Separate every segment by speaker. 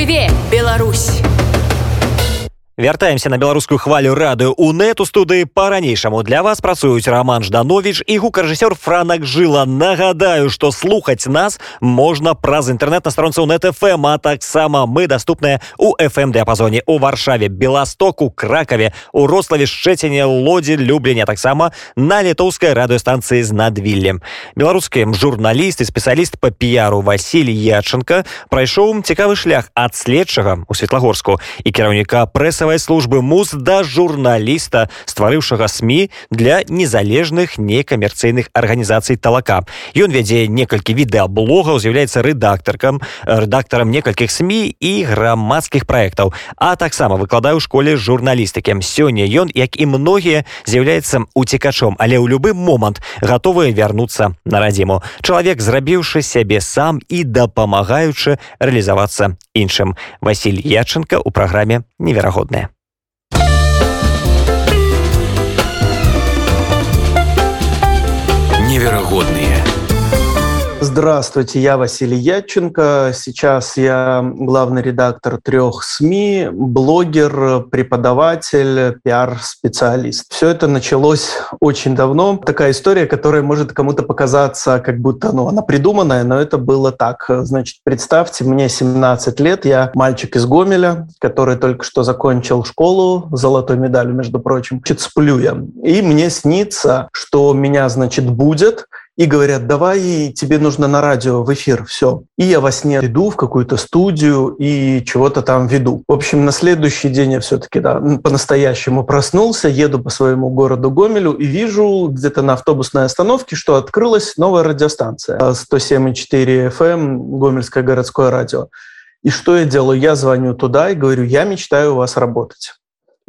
Speaker 1: Жыве Беларусь!
Speaker 2: Вяртаемся на беларускую хвалю радыё у нету студыі па-ранейшаму для вас працуюць роман жданович і гукарэжысёр франак жыла нагадаю што слухаць нас можна праз інтэрнэт на старонцы нетфм а таксама мы даступныя у фм дыапазоне у варшаве беластоку кракаве у рославе шчэціне лодзе любленя таксама на літоўскай радыёстанцыі з надвіллем беларускім журналіст і спецыяліст па піяру Васілій ячынка прайшоў цікавы шлях ад следчага у светлагорску і кіраўніка прэсавай навай службы муз да журналіста стварыўшага сМ для незалежных некамерцыйных арганізацый талака. Ён вядзе некалькі відэаблогаў з'яўляецца рэдактаркам рэдактарам некалькіх сМ і грамадскіх праектаў а таксама выкладаю ў школе журналістыкі. Сёння ён як і многія з'яўляецца уцекачом але ў любы момант гатовыя вярнуцца на радзіму. Чалавек зрабіўшы сябе сам і дапамагаючы рэалізавацца іншым. Васіль ячынка ў праграме неверагодная
Speaker 3: невероятные.
Speaker 4: Здравствуйте, я Василий Ятченко. Сейчас я главный редактор трех СМИ, блогер, преподаватель, пиар-специалист. Все это началось очень давно. Такая история, которая может кому-то показаться, как будто ну, она придуманная, но это было так. Значит, представьте, мне 17 лет, я мальчик из Гомеля, который только что закончил школу, золотой медалью, между прочим. Чуть сплю я. И мне снится, что меня, значит, будет, и говорят, давай, тебе нужно на радио, в эфир, все. И я во сне иду в какую-то студию и чего-то там веду. В общем, на следующий день я все-таки да, по-настоящему проснулся, еду по своему городу Гомелю и вижу где-то на автобусной остановке, что открылась новая радиостанция 107,4 FM, Гомельское городское радио. И что я делаю? Я звоню туда и говорю, я мечтаю у вас работать.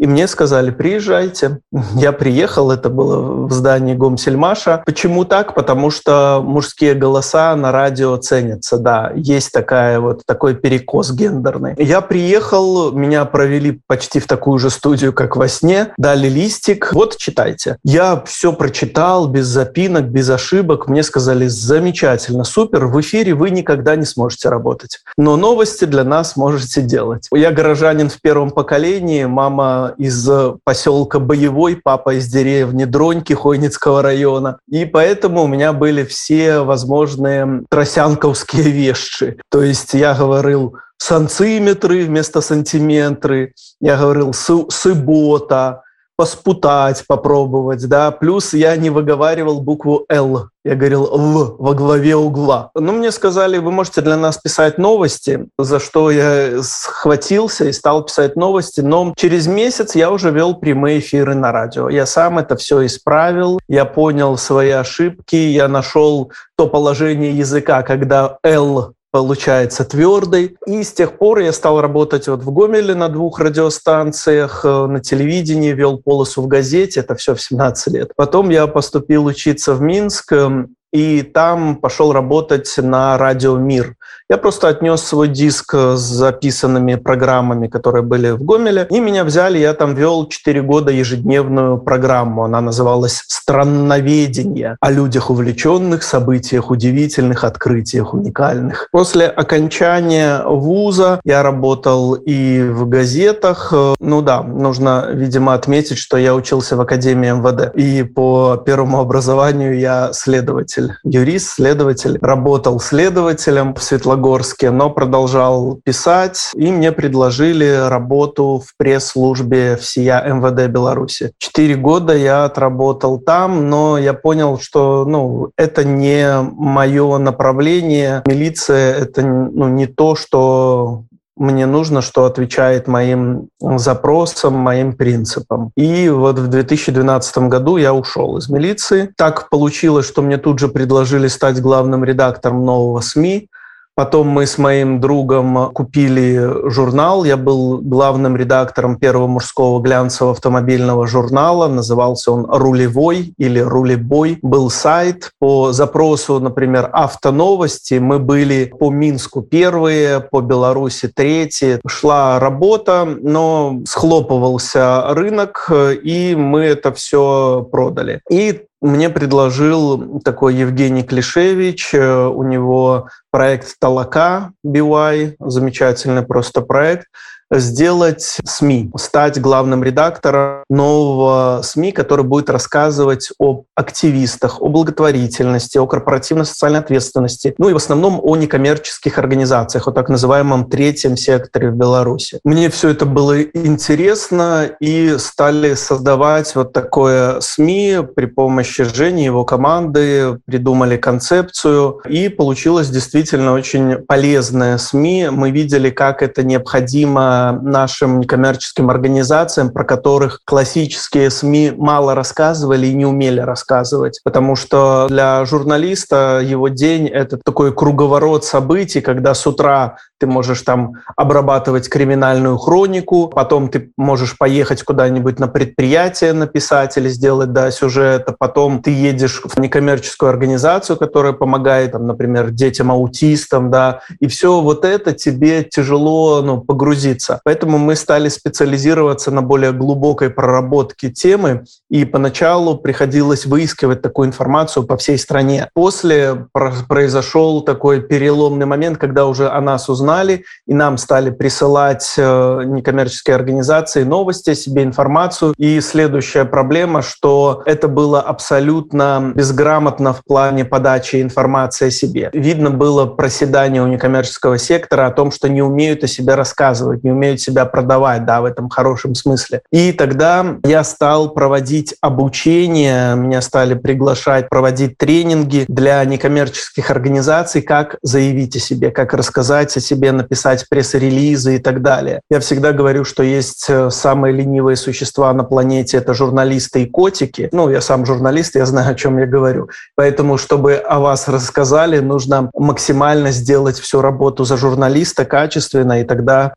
Speaker 4: И мне сказали, приезжайте. Я приехал, это было в здании Гомсельмаша. Почему так? Потому что мужские голоса на радио ценятся, да. Есть такая вот, такой перекос гендерный. Я приехал, меня провели почти в такую же студию, как во сне, дали листик. Вот, читайте. Я все прочитал, без запинок, без ошибок. Мне сказали, замечательно, супер, в эфире вы никогда не сможете работать. Но новости для нас можете делать. Я горожанин в первом поколении, мама из поселка Боевой, папа из деревни Дроньки Хойницкого района. И поэтому у меня были все возможные тросянковские вещи. То есть я говорил сантиметры вместо сантиметры, я говорил сыбота, поспутать, попробовать, да. Плюс я не выговаривал букву «Л», я говорил «В» во главе угла. Ну, мне сказали, вы можете для нас писать новости, за что я схватился и стал писать новости, но через месяц я уже вел прямые эфиры на радио. Я сам это все исправил, я понял свои ошибки, я нашел то положение языка, когда «Л» получается твердой. И с тех пор я стал работать вот в Гомеле на двух радиостанциях, э, на телевидении, вел полосу в газете, это все в 17 лет. Потом я поступил учиться в Минск, эм, и там пошел работать на радио «Мир». Я просто отнес свой диск с записанными программами, которые были в Гомеле, и меня взяли, я там вел 4 года ежедневную программу. Она называлась «Странноведение» о людях, увлеченных, событиях удивительных, открытиях уникальных. После окончания вуза я работал и в газетах. Ну да, нужно, видимо, отметить, что я учился в Академии МВД. И по первому образованию я следователь, юрист, следователь. Работал следователем в Светлогорске но продолжал писать, и мне предложили работу в пресс-службе всея МВД Беларуси. Четыре года я отработал там, но я понял, что ну, это не мое направление. Милиция — это ну, не то, что мне нужно, что отвечает моим запросам, моим принципам. И вот в 2012 году я ушел из милиции. Так получилось, что мне тут же предложили стать главным редактором нового СМИ. Потом мы с моим другом купили журнал. Я был главным редактором первого мужского глянцевого автомобильного журнала. Назывался он «Рулевой» или «Рулебой». Был сайт. По запросу, например, автоновости мы были по Минску первые, по Беларуси третьи. Шла работа, но схлопывался рынок, и мы это все продали. И мне предложил такой Евгений Клишевич, э, у него проект «Толока» BY, замечательный просто проект сделать СМИ, стать главным редактором нового СМИ, который будет рассказывать об активистах, о благотворительности, о корпоративной социальной ответственности, ну и в основном о некоммерческих организациях, о так называемом третьем секторе в Беларуси. Мне все это было интересно, и стали создавать вот такое СМИ при помощи Жени его команды, придумали концепцию, и получилось действительно очень полезное СМИ. Мы видели, как это необходимо нашим некоммерческим организациям, про которых классические СМИ мало рассказывали и не умели рассказывать. Потому что для журналиста его день — это такой круговорот событий, когда с утра ты можешь там обрабатывать криминальную хронику, потом ты можешь поехать куда-нибудь на предприятие написать или сделать да, сюжет, потом ты едешь в некоммерческую организацию, которая помогает, там, например, детям-аутистам, да, и все вот это тебе тяжело ну, погрузиться. Поэтому мы стали специализироваться на более глубокой проработке темы, и поначалу приходилось выискивать такую информацию по всей стране. После произошел такой переломный момент, когда уже о нас узнали, и нам стали присылать э, некоммерческие организации новости себе, информацию. И следующая проблема, что это было абсолютно безграмотно в плане подачи информации о себе. Видно было проседание у некоммерческого сектора о том, что не умеют о себе рассказывать, не умеют себя продавать, да, в этом хорошем смысле. И тогда я стал проводить обучение, меня стали приглашать проводить тренинги для некоммерческих организаций, как заявить о себе, как рассказать о себе написать пресс-релизы и так далее. Я всегда говорю, что есть э, самые ленивые существа на планете — это журналисты и котики. Ну, я сам журналист, я знаю, о чем я говорю. Поэтому, чтобы о вас рассказали, нужно максимально сделать всю работу за журналиста качественно, и тогда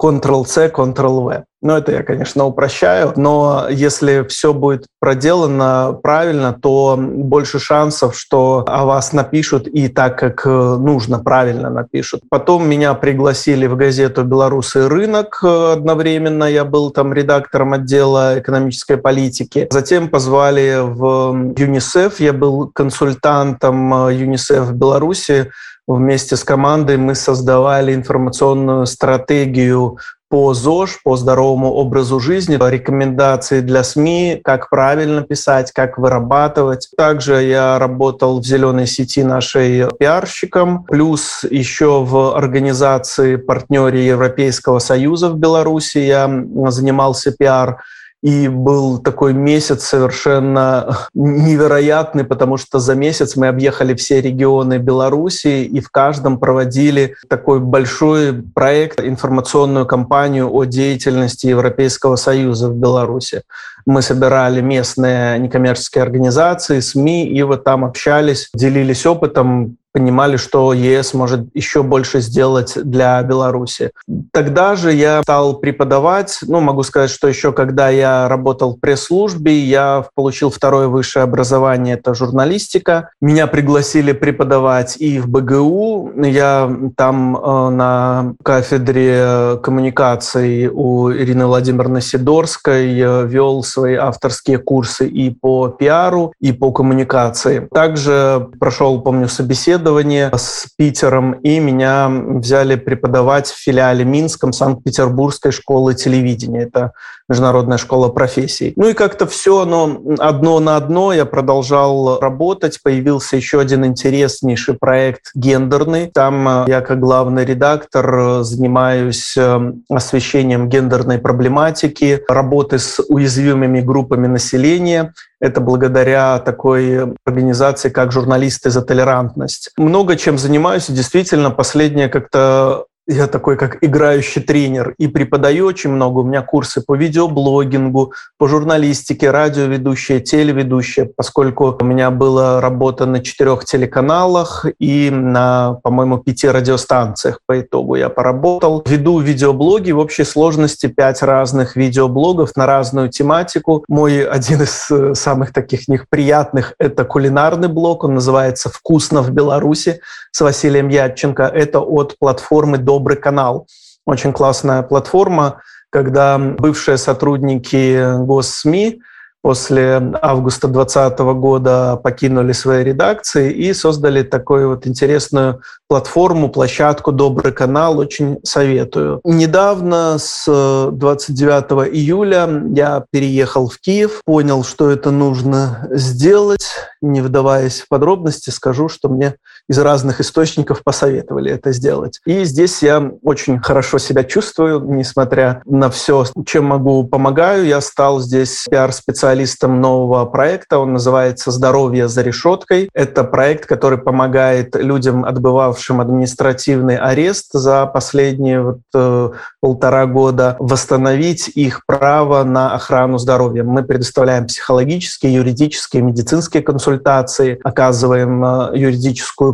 Speaker 4: Ctrl-C, Ctrl-V. Ну, это я, конечно, упрощаю, но если все будет проделано правильно, то больше шансов, что о вас напишут и так, как э, нужно, правильно напишут. Потом меня пригласили в газету «Белорусы рынок» одновременно. Я был там редактором отдела экономической политики. Затем позвали в ЮНИСЕФ. Я был консультантом э, ЮНИСЕФ в Беларуси вместе с командой мы создавали информационную стратегию по ЗОЖ, по здоровому образу жизни, рекомендации для СМИ, как правильно писать, как вырабатывать. Также я работал в зеленой сети нашей пиарщиком, плюс еще в организации партнере Европейского Союза в Беларуси я занимался пиар. И был такой месяц совершенно невероятный, потому что за месяц мы объехали все регионы Беларуси и в каждом проводили такой большой проект, информационную кампанию о деятельности Европейского Союза в Беларуси. Мы собирали местные некоммерческие организации, СМИ, и вот там общались, делились опытом, понимали, что ЕС может еще больше сделать для Беларуси. Тогда же я стал преподавать. Ну, могу сказать, что еще когда я работал в пресс-службе, я получил второе высшее образование, это журналистика. Меня пригласили преподавать и в БГУ. Я там э, на кафедре коммуникации у Ирины Владимировны Сидорской э, вел свои авторские курсы и по пиару, и по коммуникации. Также прошел, помню, собеседование собеседование с Питером, и меня взяли преподавать в филиале Минском Санкт-Петербургской школы телевидения. Это международная школа профессий. Ну и как-то все оно одно на одно. Я продолжал работать. Появился еще один интереснейший проект «Гендерный». Там э, я как главный редактор э, занимаюсь э, освещением гендерной проблематики, работы с уязвимыми группами населения. Это благодаря такой организации, как «Журналисты за толерантность». Много чем занимаюсь. Действительно, последнее как-то я такой как играющий тренер и преподаю очень много. У меня курсы по видеоблогингу, по журналистике, радиоведущие, телеведущие, поскольку у меня была работа на четырех телеканалах и на, по-моему, пяти радиостанциях по итогу я поработал. Веду видеоблоги в общей сложности пять разных видеоблогов на разную тематику. Мой один из э, самых таких них приятных — это кулинарный блог, он называется «Вкусно в Беларуси» с Василием Ядченко. Это от платформы «Добрый канал». Очень классная платформа, когда бывшие сотрудники госсми после августа 2020 года покинули свои редакции и создали такую вот интересную платформу, площадку «Добрый канал». Очень советую. Недавно, с 29 июля, я переехал в Киев, понял, что это нужно сделать. Не вдаваясь в подробности, скажу, что мне из разных источников посоветовали это сделать. И здесь я очень хорошо себя чувствую, несмотря на все, чем могу, помогаю. Я стал здесь пиар-специалистом нового проекта. Он называется «Здоровье за решеткой». Это проект, который помогает людям, отбывавшим административный арест за последние вот, э, полтора года, восстановить их право на охрану здоровья. Мы предоставляем психологические, юридические, медицинские консультации, оказываем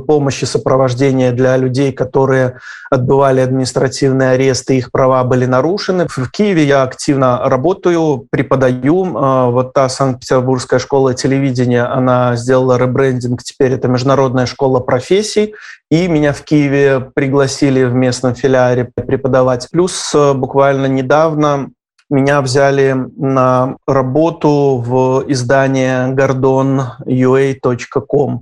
Speaker 4: помощи, сопровождения для людей, которые отбывали административный арест, и их права были нарушены. В Киеве я активно работаю, преподаю. А, вот та Санкт-Петербургская школа телевидения, она сделала ребрендинг, теперь это Международная школа профессий, и меня в Киеве пригласили в местном филиаре преподавать. Плюс э, буквально недавно меня взяли на работу в издание gordon.ua.com.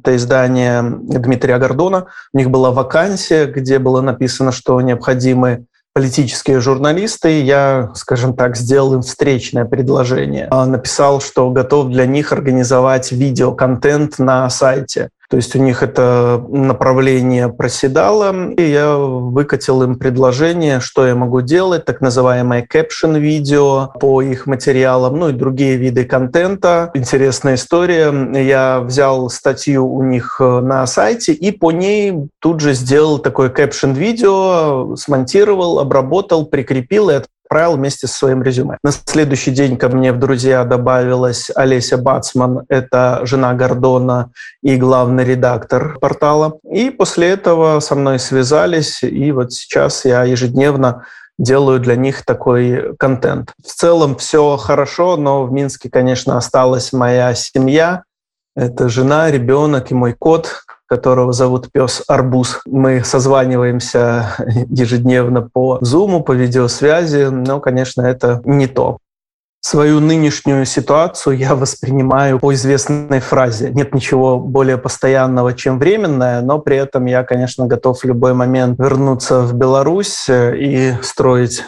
Speaker 4: Это издание Дмитрия Гордона. У них была вакансия, где было написано, что необходимы политические журналисты. Я, скажем так, сделал им встречное предложение. Написал, что готов для них организовать видеоконтент на сайте. То есть у них это направление проседало, и я выкатил им предложение, что я могу делать, так называемое caption видео по их материалам, ну и другие виды контента. Интересная история. Я взял статью у них э, на сайте и по ней тут же сделал такое caption видео, смонтировал, обработал, прикрепил и отправил вместе со своим резюме. На следующий день ко мне в друзья добавилась Олеся Бацман, это жена Гордона и главный редактор портала. И после этого со мной связались, и вот сейчас я ежедневно делаю для них такой контент. В целом все хорошо, но в Минске, конечно, осталась моя семья. Это жена, ребенок и мой кот, которого зовут пес Арбуз. Мы созваниваемся ежедневно по Зуму, по видеосвязи, но, конечно, это не то. Свою нынешнюю ситуацию я воспринимаю по известной фразе. Нет ничего более постоянного, чем временное, но при этом я, конечно, готов в любой момент вернуться в Беларусь и строить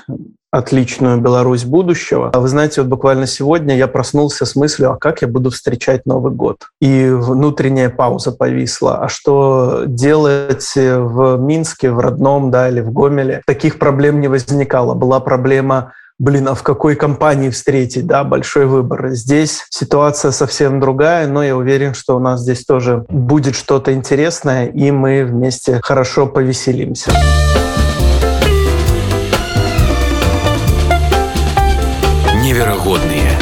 Speaker 4: отличную Беларусь будущего. А вы знаете, вот буквально сегодня я проснулся с мыслью, а как я буду встречать Новый год? И внутренняя пауза повисла. А что делать в Минске, в родном, да, или в Гомеле? Таких проблем не возникало. Была проблема блин, а в какой компании встретить, да, большой выбор. Здесь ситуация совсем другая, но я уверен, что у нас здесь тоже будет что-то интересное, и мы вместе хорошо повеселимся.
Speaker 1: Неверагодныя